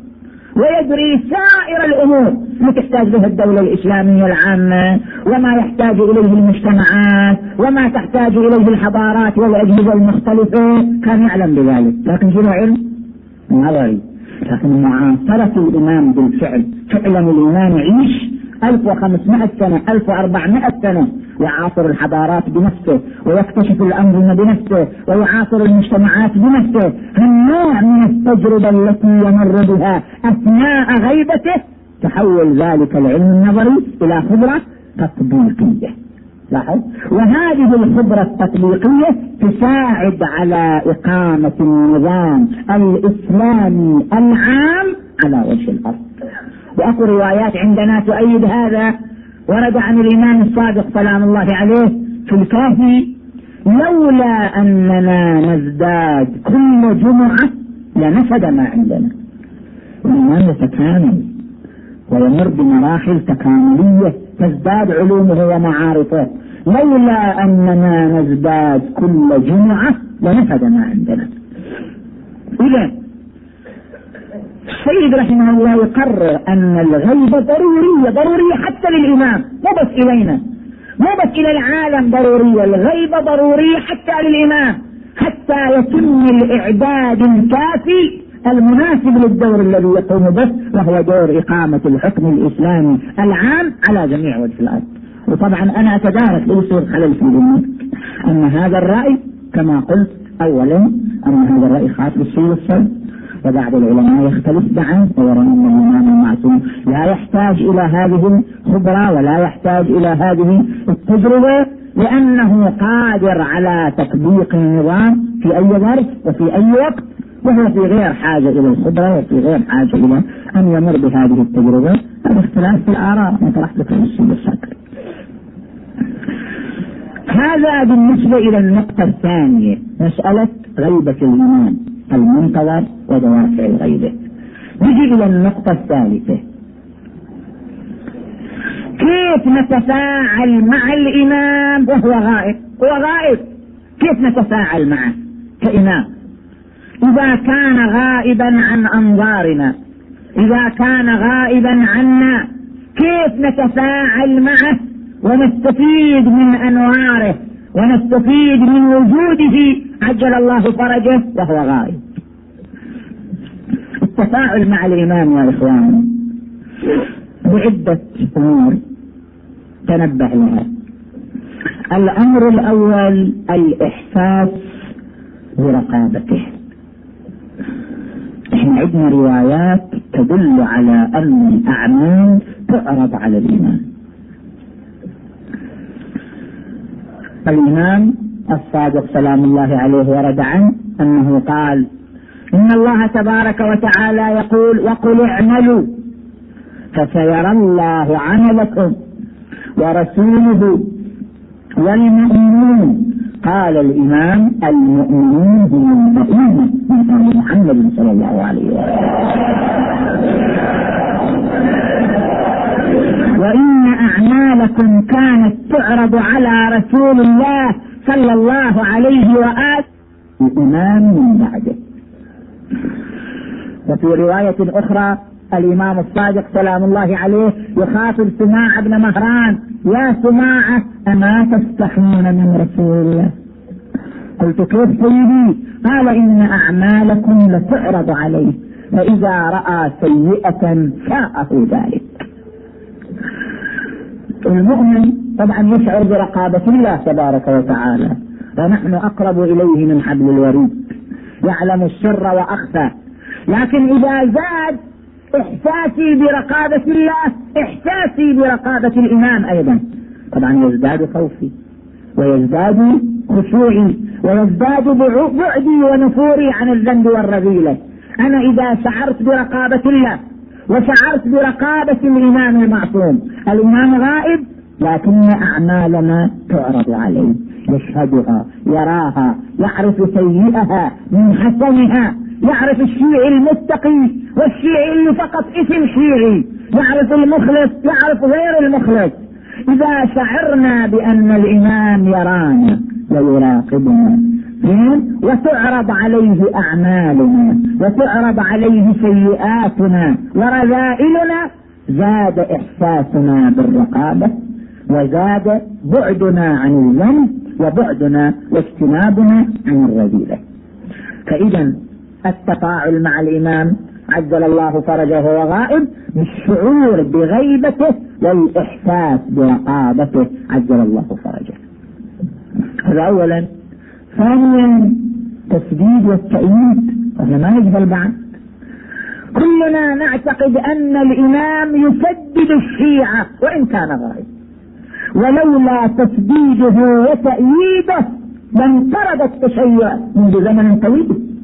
ويدري سائر الأمور ما تحتاج له الدولة الإسلامية العامة وما يحتاج إليه المجتمعات وما تحتاج إليه الحضارات والأجهزة المختلفة. كان يعلم بذلك لكن شنو علم؟ نظري لكن معاصرة الإمام بالفعل. فعلا الإمام يعيش 1500 سنة 1400 سنة يعاصر الحضارات بنفسه ويكتشف الأنظمة بنفسه ويعاصر المجتمعات بنفسه. النوع من التجربة التي يمر بها أثناء غيبته تحول ذلك العلم النظري إلى خبرة تطبيقية؟ لاحظ؟ وهذه الخبرة التطبيقية تساعد على إقامة النظام الإسلامي العام على وجه الأرض. وأكو روايات عندنا تؤيد هذا. ورد عن الإمام الصادق سلام الله عليه في الكافي لولا أننا نزداد كل جمعة لنفد ما عندنا. الإيمان يتكامل ويمر بمراحل تكاملية تزداد علومه ومعارفه. لولا أننا نزداد كل جمعة لنفد ما عندنا. إذا السيد رحمه الله يقرر أن الغيبة ضرورية ضرورية حتى للإمام مو بس إلينا. مو بس إلى العالم ضرورية الغيبة ضرورية حتى للإمام. حتى يتم الإعداد الكافي المناسب للدور الذي يقوم به وهو دور إقامة الحكم الإسلامي العام على جميع وجه الأرض. وطبعا أنا أتدارك يصير خلل في ذمك أن هذا الرأي كما قلت أولا أن هذا الرأي خاص بالسيد والسلم وبعض العلماء يختلف معه ويرى أن الإمام المعصوم لا يحتاج إلى هذه الخبرة ولا يحتاج إلى هذه التجربة لأنه قادر على تطبيق النظام في أي ظرف وفي أي وقت. وهو في غير حاجة إلى الخبرة وفي غير حاجة إلى أن يمر بهذه التجربة. هذا اختلاف في الآراء. ما طرحت لكم الشاكر هذا بالنسبة إلى النقطة الثانية. مسألة غيبة الإيمان المنتظر ودوافع الغيبة نجي إلى النقطة الثالثة. كيف نتفاعل مع الإمام وهو غائب؟ هو غائب. كيف نتفاعل معه كإمام؟ إذا كان غائبا عن أنظارنا إذا كان غائبا عنا كيف نتفاعل معه؟ ونستفيد من أنواره ونستفيد من وجوده عجل الله فرجه وهو غائب. التفاعل مع الإمام يا إخوان بعدة أمور تنبه لها. الأمر الأول الإحساس برقابته. إحنا عندنا روايات تدل على أن الأعمال تعرض على الإيمان. الإمام الصادق سلام الله عليه ورد عنه أنه قال إن الله تبارك وتعالى يقول وقل اعملوا فسيرى الله عملكم ورسوله والمؤمنون قال الإمام المؤمنون الأمة من محمد صلى الله عليه وسلم. وإن أعمالكم كانت تعرض على رسول الله صلى الله عليه وآله الإمام من بعده. وفي رواية أخرى الإمام الصادق سلام الله عليه يخاطب سماع بن مهران يا سماعة أما تستحون من رسول الله؟ قلت كيف سيدي؟ قال إن أعمالكم لتعرض عليه فإذا رأى سيئة شاءه ذلك. المؤمن طبعا يشعر برقابة الله تبارك وتعالى ونحن أقرب إليه من حبل الوريد يعلم السر وأخفى لكن إذا زاد إحساسي برقابة الله إحساسي برقابة الإمام أيضا. طبعا يزداد خوفي ويزداد خشوعي ويزداد بعدي ونفوري عن الذنب والرذيلة. أنا إذا شعرت برقابة الله وشعرت برقابة الإمام المعصوم الإمام غائب لكن أعمالنا تعرض عليه يشهدها يراها يعرف سيئها من حسنها. يعرف الشيعي المتقي والشيعي اللي فقط اسم شيعي يعرف المخلص يعرف غير المخلص. إذا شعرنا بأن الإمام يرانا ويراقبنا وتعرض عليه أعمالنا وتعرض عليه سيئاتنا ورذائلنا زاد إحساسنا بالرقابة وزاد بعدنا عن الذنب وبعدنا واجتنابنا عن الرذيلة. فإذا التفاعل مع الإمام. عجل الله فرجه وهو غائب بالشعور بغيبته والإحساس برقابته عجل الله فرجه. هذا أولا. ثانيا تسديد والتأييد وهذا ما يقبل بعد كلنا نعتقد أن الإمام يسدد الشيعة وإن كان غائب. ولولا تسديده وتأييده لانقرض التشيع منذ زمن طويل.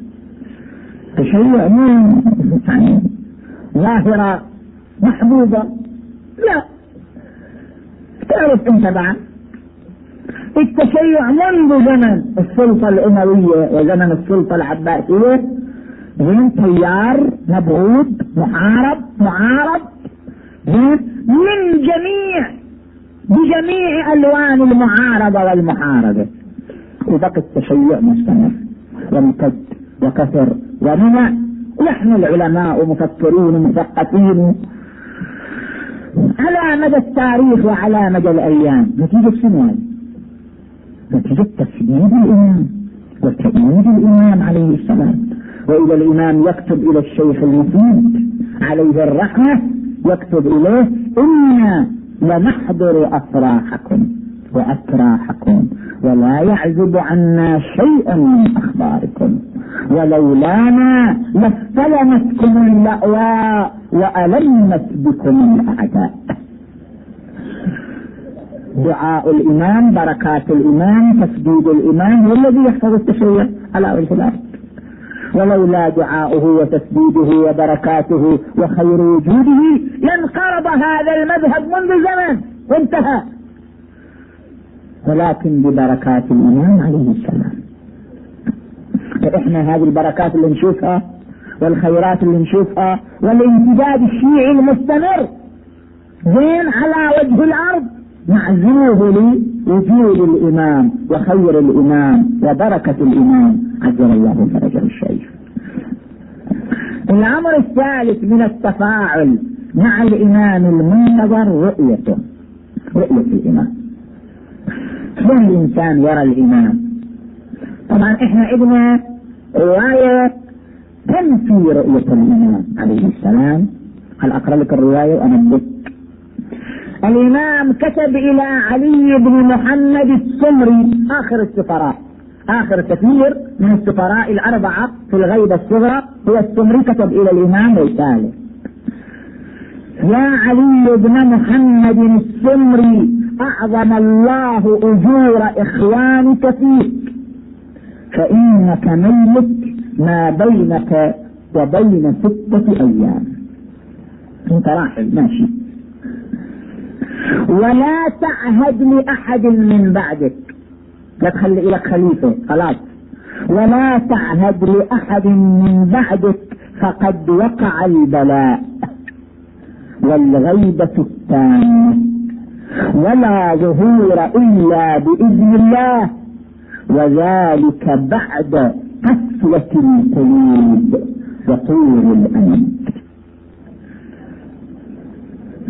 التشيع مو يعني ظاهرة محبوبة. لا. تعرف انت بعد. التشيع منذ زمن السلطة الأموية وزمن السلطة العباسية من تيار مبغوض محارب معارض من جميع بجميع ألوان المعارضة والمحاربة. وبقي التشيع مستمر. وامتد وكثر. ومنع نحن العلماء مفكرين مثقفين على مدى التاريخ وعلى مدى الأيام. نتيجة شنو نتيجة تسديد الإمام. وتأييد الإمام عليه السلام. وإذا الإمام يكتب إلى الشيخ المفيد عليه الرحمة يكتب إليه إنا لنحضر أفراحكم وأتراحكم ولا يعزب عنا شيء من أخباركم. ولولانا لاستلمتكم اللأواء وألمت بكم الأعداء. دعاء الإمام بركات الإمام تسديد الإمام هو الذي يحفظ التشيع على وجه الأرض. ولولا دعاؤه وتسديده وبركاته وخير وجوده لانقرض هذا المذهب منذ زمن وانتهى. ولكن ببركات الإمام عليه السلام. فإحنا هذه البركات اللي نشوفها والخيرات اللي نشوفها والامتداد الشيعي المستمر. زين على وجه الأرض. معزوه لوجود الإمام وخير الإمام وبركة الإمام. عجل الله فرجه الشريف الأمر الثالث من التفاعل مع الإمام المنتظر رؤيته رؤية الإمام. شلون الإنسان يرى الإمام؟ طبعا إحنا عندنا رواية تنفي رؤية الإمام عليه السلام. هل أقرأ لك الرواية وأنا الإمام كتب إلى علي بن محمد السمري. آخر السفراء. آخر سفير من السفراء الأربعة في الغيبة الصغرى. هو السمري كتب إلى الإمام رسالة يا علي بن محمد السمري أعظم الله أجور إخوانك فيك. فإنك ميت ما بينك وبين ستة أيام. أنت راحل ماشي. ولا تعهد لأحد من بعدك. لا تخلي لك خليفة خلاص. ولا تعهد لأحد من بعدك فقد وقع البلاء والغيبة التامة ولا ظهور إلا بإذن الله. وذلك بعد قسوة القلوب وطول الأمل.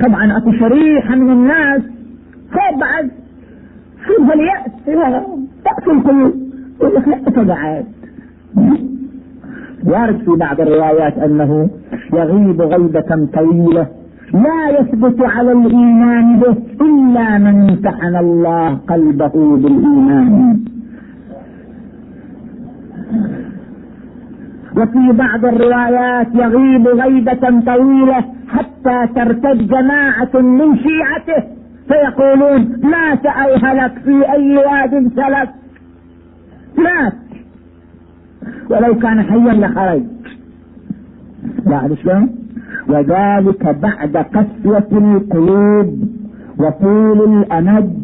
طبعا أكو شريحة من الناس فوق بعد شوف اليأس تقتل القلوب يقول لك لا تبعد وارد في بعض الروايات أنه يغيب غيبة طويلة لا يثبت على الإيمان به إلا من امتحن الله قلبه بالإيمان. وفي بعض الروايات يغيب غيبة طويلة حتى ترتد جماعة من شيعته. فيقولون مات أو هلك في أي واد سلك مات. ولو كان حيا لخرج. بعد شلون؟ وذلك بعد قسوة القلوب وطول الأمد.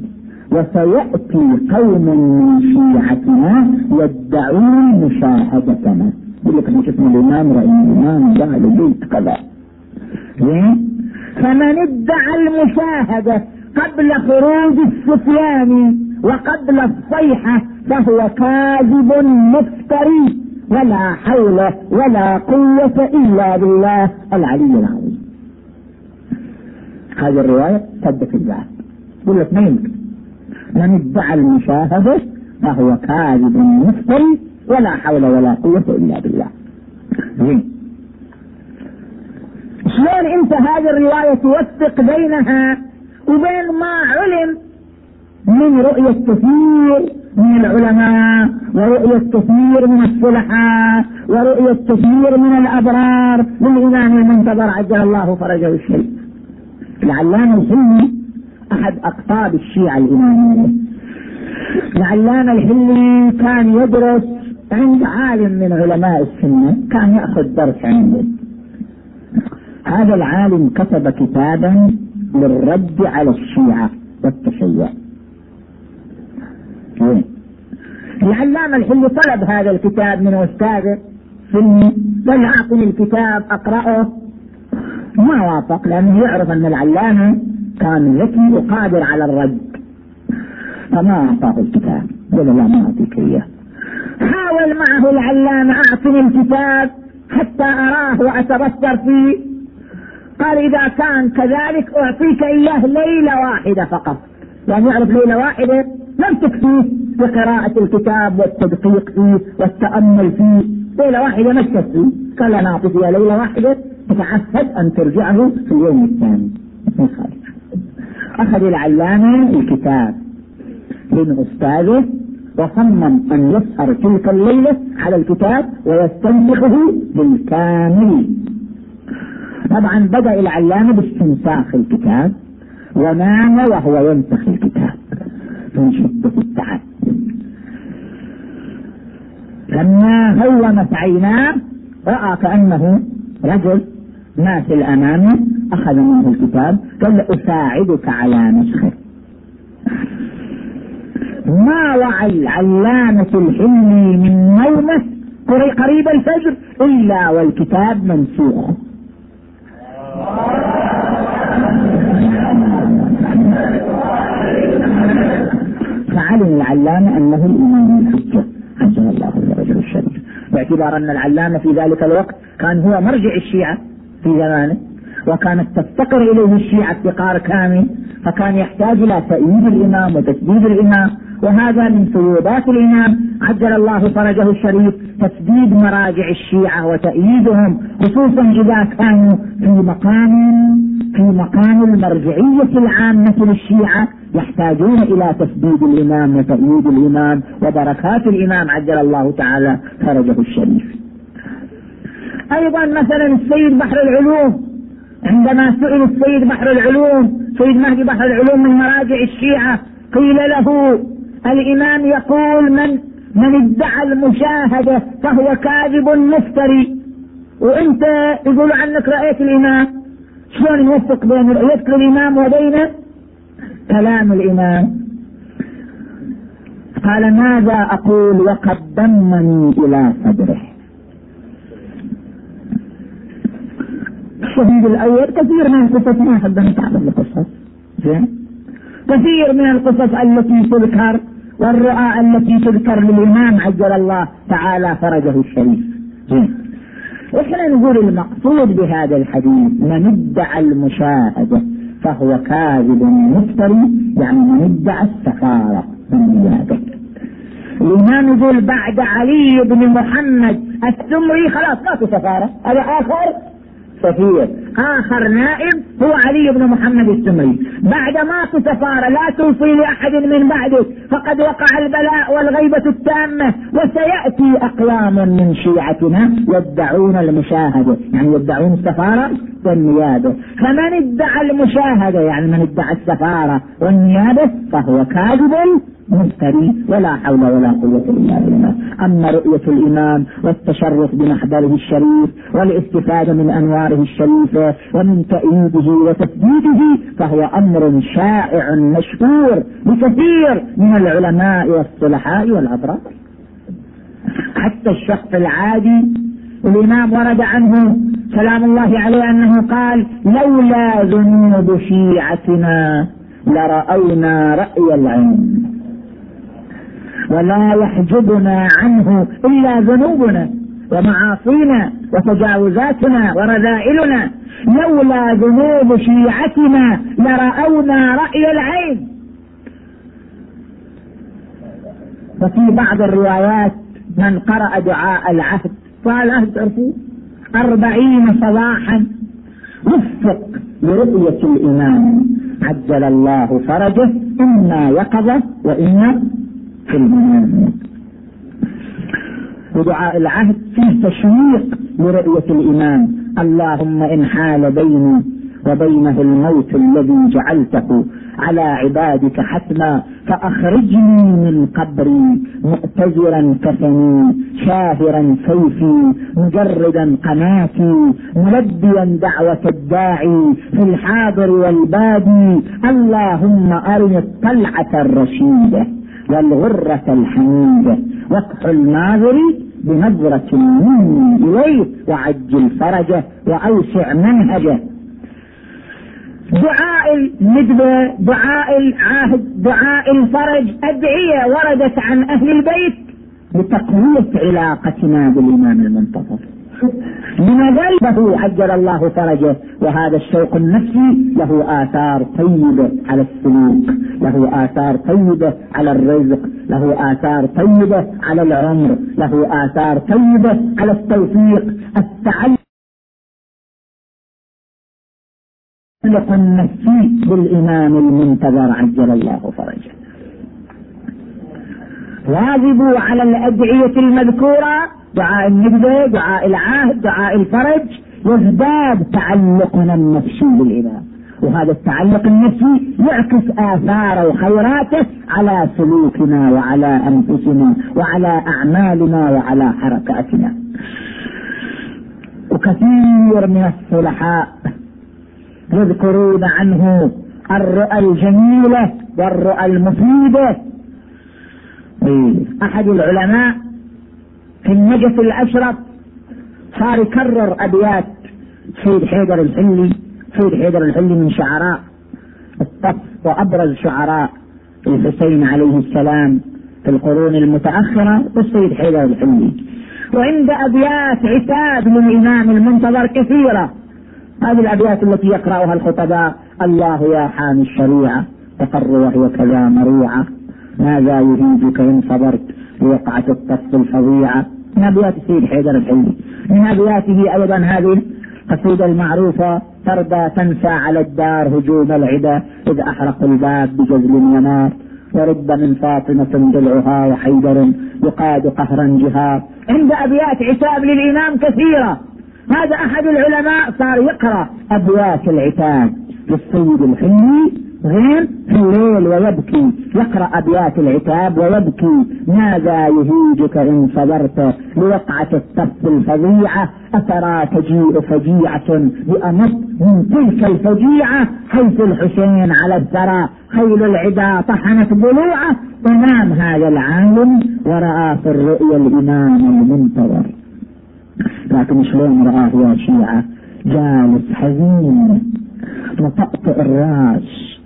وسيأتي قوم من شيعتنا يدعون مشاهدتنا يقول لك إحنا شفنا الإمام رأينا الإمام قال بيت كذا فمن ادعى المشاهدة قبل خروج السفيان وقبل الصيحة فهو كاذب مفتري ولا حول ولا قوة إلا بالله العلي العظيم. هذه الرواية تبدأ في الباب يقول لك ما من ادعى المشاهدة فهو كاذب مفتري ولا حول ولا قوة إلا بالله زين شلون انت هذه الرواية توثق بينها وبين ما علم من رؤية كثير من العلماء ورؤية كثير من الصلحاء ورؤية كثير من الأبرار للإمام المنتظر عجل الله فرجه الشريف العلامة الحلمي أحد أقطاب الشيعة الإمامية العلامة الحلمي كان يدرس عند عالم من علماء السنة كان يأخذ درس عنده. هذا العالم كتب كتابا للرد على الشيعة والتشيع. العلامة الحلي طلب هذا الكتاب من أستاذه سني قال أعطني الكتاب أقرأه. ما وافق لأنه يعرف أن العلامة كان ذكي وقادر على الرد. فما أعطاه الكتاب. قال لا ما أعطيك إياه. حاول معه العلامة أعطني الكتاب حتى أراه وأتبصر فيه. قال إذا كان كذلك أعطيك إياه ليلة واحدة فقط. يعني يعرف ليلة واحدة لم تكفيه بقراءة الكتاب والتدقيق فيه والتأمل فيه. ليلة واحدة ما تكفيه قال أنا أعطيك إياه ليلة واحدة تتعهد أن ترجعه في اليوم الثاني. أخذ العلامة الكتاب. من أستاذه وصمم أن يسهر تلك الليلة على الكتاب ويستنسخه بالكامل. طبعا بدأ العلامة باستنساخ الكتاب ونام وهو ينسخ الكتاب. من شدة التعب. لما هومت عيناه رأى كأنه رجل ماثل أمامه أخذ منه الكتاب قال أساعدك على نسخه. ما وعى العلامة الحلمي من نومة قريب الفجر إلا والكتاب منسوخ. فعلم العلامة أنه الإمام الحجة عجل الله الرجل الشريف. باعتبار أن العلامة في ذلك الوقت كان هو مرجع الشيعة في زمانه وكانت تفتقر إليه الشيعة افتقار كامل فكان يحتاج إلى تأييد الإمام وتسديد الإمام. وهذا من فيوضات الإمام عجل الله فرجه الشريف تسديد مراجع الشيعة وتأييدهم خصوصا إذا كانوا في مقام في مقام المرجعية العامة للشيعة يحتاجون إلى تسديد الإمام وتأييد الإمام وبركات الإمام عجل الله تعالى فرجه الشريف. أيضا مثلا السيد بحر العلوم عندما سئل السيد بحر العلوم سيد مهدي بحر العلوم من مراجع الشيعة قيل له الإمام يقول من من ادعى المشاهدة فهو كاذب مفتري. وإنت يقول عنك رأيت الإمام. شلون نوفق بين رؤيتك للإمام وبين كلام الإمام. قال ماذا أقول وقد ضمني إلى صدره. الشهيد الأول كثير من القصص ما أحب أن أتعرض لقصص زين؟ كثير من القصص التي تذكر والرؤى التي تذكر للإمام عجل الله تعالى فرجه الشريف. إحنا نقول المقصود بهذا الحديث من ادعى المشاهدة فهو كاذب مفتري يعني من ادعى السفارة من نيابه الإمام يقول بعد علي بن محمد السمري خلاص ما في سفارة هذا آخر؟ سفير آخر نائب هو علي بن محمد السمري. بعد ما سفارة لا توصي لأحد من بعده فقد وقع البلاء والغيبة التامة وسيأتي أقوام من شيعتنا يدعون المشاهدة يعني يدعون السفارة والنيابة. فمن ادعى المشاهدة يعني من ادعى السفارة والنيابة فهو كاذب مفتري ولا حول ولا قوة إلا بالله. أما رؤية الإمام والتشرف بمحضره الشريف والاستفادة من أنواره الشريفة ومن تأييده وتسديده فهو أمر شائع مشهور بكثير من العلماء والصلحاء والأبرار. حتى الشخص العادي الإمام ورد عنه سلام الله عليه أنه قال لولا ذنوب شيعتنا لرأونا رأي العين ولا يحجبنا عنه إلا ذنوبنا ومعاصينا وتجاوزاتنا ورذائلنا. لولا ذنوب شيعتنا لرأونا رأي العين وفي بعض الروايات من قرأ دعاء العهد قال أهد تعرفوا أربعين صباحا وفق لرؤية الإمام. عجل الله فرجه إما يقظة وإما في المنام. ودعاء العهد فيه تشويق لرؤية الإمام. اللهم إن حال بيني وبينه الموت الذي جعلته على عبادك حتما فأخرجني من قبري مؤتزرا كفني شاهرا سيفي مجردا قناتي ملبيا دعوة الداعي في الحاضر والبادي اللهم أرني الطلعة الرشيدة والغرة الحميدة واكحل الناظر بنظرة مني إليه وعجل فرجه وأوسع منهجه. دعاء الندبة دعاء العهد دعاء الفرج أدعية وردت عن أهل البيت لتقوية علاقتنا بالإمام المنتظر لماذا عجل الله فرجه وهذا الشوق النفسي له آثار طيبة على السلوك له آثار طيبة على الرزق له آثار طيبة على العمر له آثار طيبة على التوفيق التعلق النفسي بالإمام المنتظر عجل الله فرجه. واظبوا على الأدعية المذكورة دعاء النجدة دعاء العهد دعاء الفرج يزداد تعلقنا النفسي بالإله وهذا التعلق النفسي يعكس آثاره وخيراته على سلوكنا وعلى أنفسنا وعلى أعمالنا وعلى حركاتنا. وكثير من الصلحاء يذكرون عنه الرؤى الجميلة والرؤى المفيدة أحد العلماء في النجف الأشرف صار يكرر أبيات سيد حيدر الحلي. سيد حيدر الحلي من شعراء الطف وأبرز شعراء الحسين عليه السلام في القرون المتأخرة والسيد حيدر الحلي. وعند أبيات عتاب للامام المنتظر كثيرة. هذه الأبيات التي يقرأها الخطباء. الله يا حامي الشريعة تقر وهي كذا مريعة ماذا يهيجك إن صبرت؟ لوقعة الطف الفظيعة. من أبيات السيد حيدر الحلي من أبياته أيضا هذه القصيدة المعروفة ترضى تنسى على الدار هجوم العدا إذ أحرقوا الباب بجزل ونار ورب من فاطمة ضلعها وحيدر يقاد قهرا جهار. عند أبيات عتاب للإمام كثيرة. هذا أحد العلماء صار يقرأ أبيات العتاب للسيد الحلي غير في الليل ويبكي. يقرأ أبيات العتاب ويبكي. ماذا يهيجك إن صبرت لوقعة الصف الفظيعة أترى تجيء فجيعة بأمط من تلك الفجيعة؟ حيث الحسين على الثرى. خيل العدا طحنت ضلوعه ونام هذا العالم. ورأى في الرؤيا الإمام المنتظر. لكن شلون رآه يا شيعة جالس حزين. مطأطئ الراس.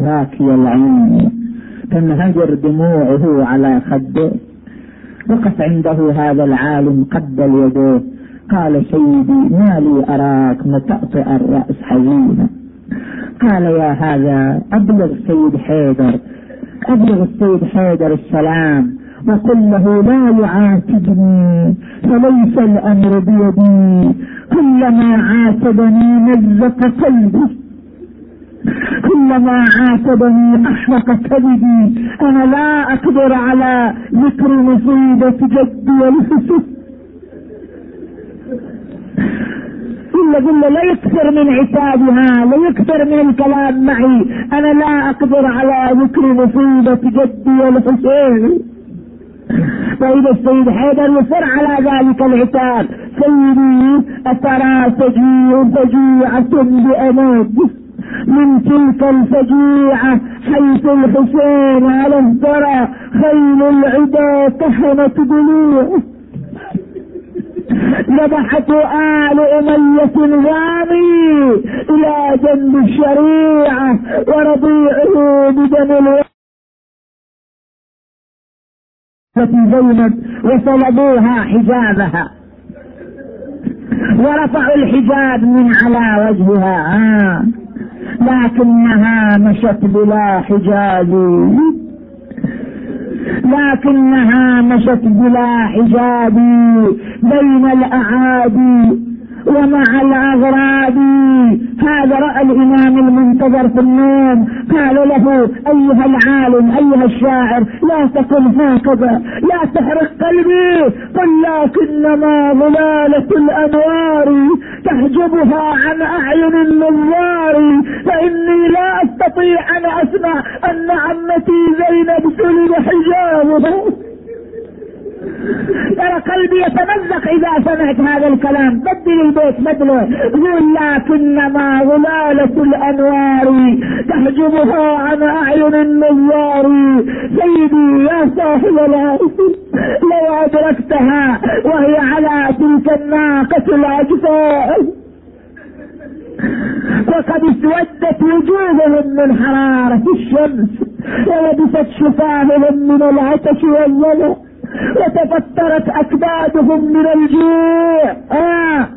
باكي العين تنهجر دموعه على خده. وقف عنده هذا العالم قبل يديه قال سيدي ما لي أراك متأطئ الرأس حزينا قال يا هذا أبلغ سيد حيدر. أبلغ السيد حيدر السلام. وقل له لا يعاتبني فليس الأمر بيدي. كلما عاتبني مزق قلبي. كلما عاتبني احرق كبدي. أنا لا أقدر على ذكر مصيبة جدي الحسن إلا قل لا يكثر من عتابها لا يكثر من الكلام معي. أنا لا أقدر على ذكر مصيبة جدي الحسين فإذا السيد حيدر يصر على ذلك العتاب. سيدي أترى سجيع فجيعة بأماد من تلك الفجيعة حيث الحسين على الثرى خيل العدا تحمت ضلوع ذبحت آل أمية غامي إلى جنب الشريعة ورضيعه بدم الوحيد زينب وصلبوها حجابها ورفعوا الحجاب من على وجهها آه لكنها مشت بلا حجاب لكنها مشت بلا حجاب بين الاعادي ومع الاغراب هذا رأى الإمام المنتظر في النوم. قال له أيها العالم أيها الشاعر لا تقل هكذا لا تحرق قلبي. قل لكنما ظلالة الأنوار تحجبها عن أعين النظار فإني لا أستطيع أن أسمع أن عمتي زينب سلب حجابها. ترى قلبي يتمزق إذا سمعت هذا الكلام. بدل البيت بدله قول لكنما ظلالة الأنوار تحجبها عن أعين النوار سيدي يا صاحب العرش لو أدركتها وهي على تلك الناقة العجفاء وقد اسودت وجوههم من حرارة الشمس ولبست شفاههم من العطش والظلم وتفترت أكبادهم من الجوع. آه.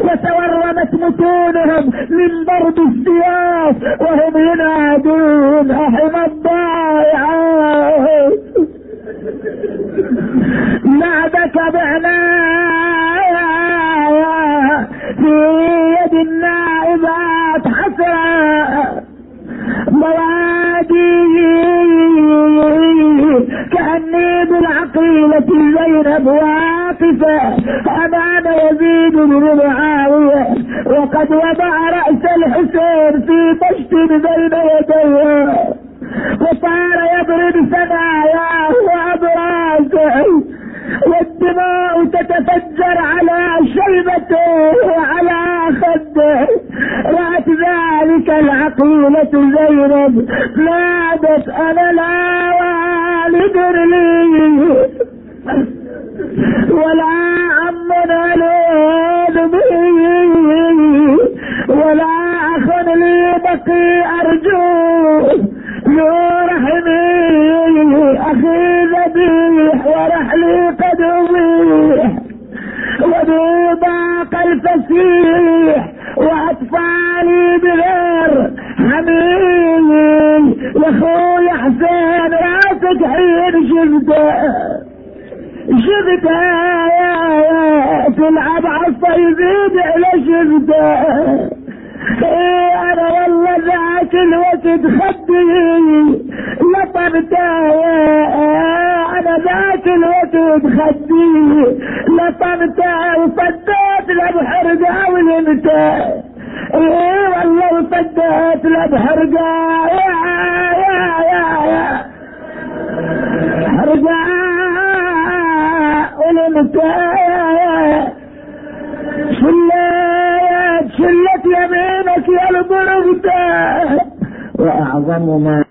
وتورمت متونهم من ضرب السياف وهم ينادون احم الضائع. بعدك بعنا في يد النائبات حسرة. موادي كأني بالعقيلة زينب واقفة أمام يزيد بن معاوية. وقد وضع رأس الحسين في طشت بين يديه. وصار يضرب ثناياه وأبراسه والدماء تتفجر على شيبته وعلى خده. رأت ذلك العقيلة زينب نادت أنا لا لدرني ولا عمنا لأدبي ولا أخذ لي بقي أرجو يرحمي أخي ذبيح ورحلي قد وبي ضاق الفسيح وأطفالي بغير حميد وأخوي حسين شفته يا يا تلعب عالصيدين على شفته إيه أنا والله ذاك الوقت خدي لطمته أنا ذاك الوقت خدي لطمته وصديت لبحرقه ولمته إيه والله وصديت لبحرقه يا يا يا يا حرقه ولمته شلت شلت يمينك يا البرغدة وأعظم ما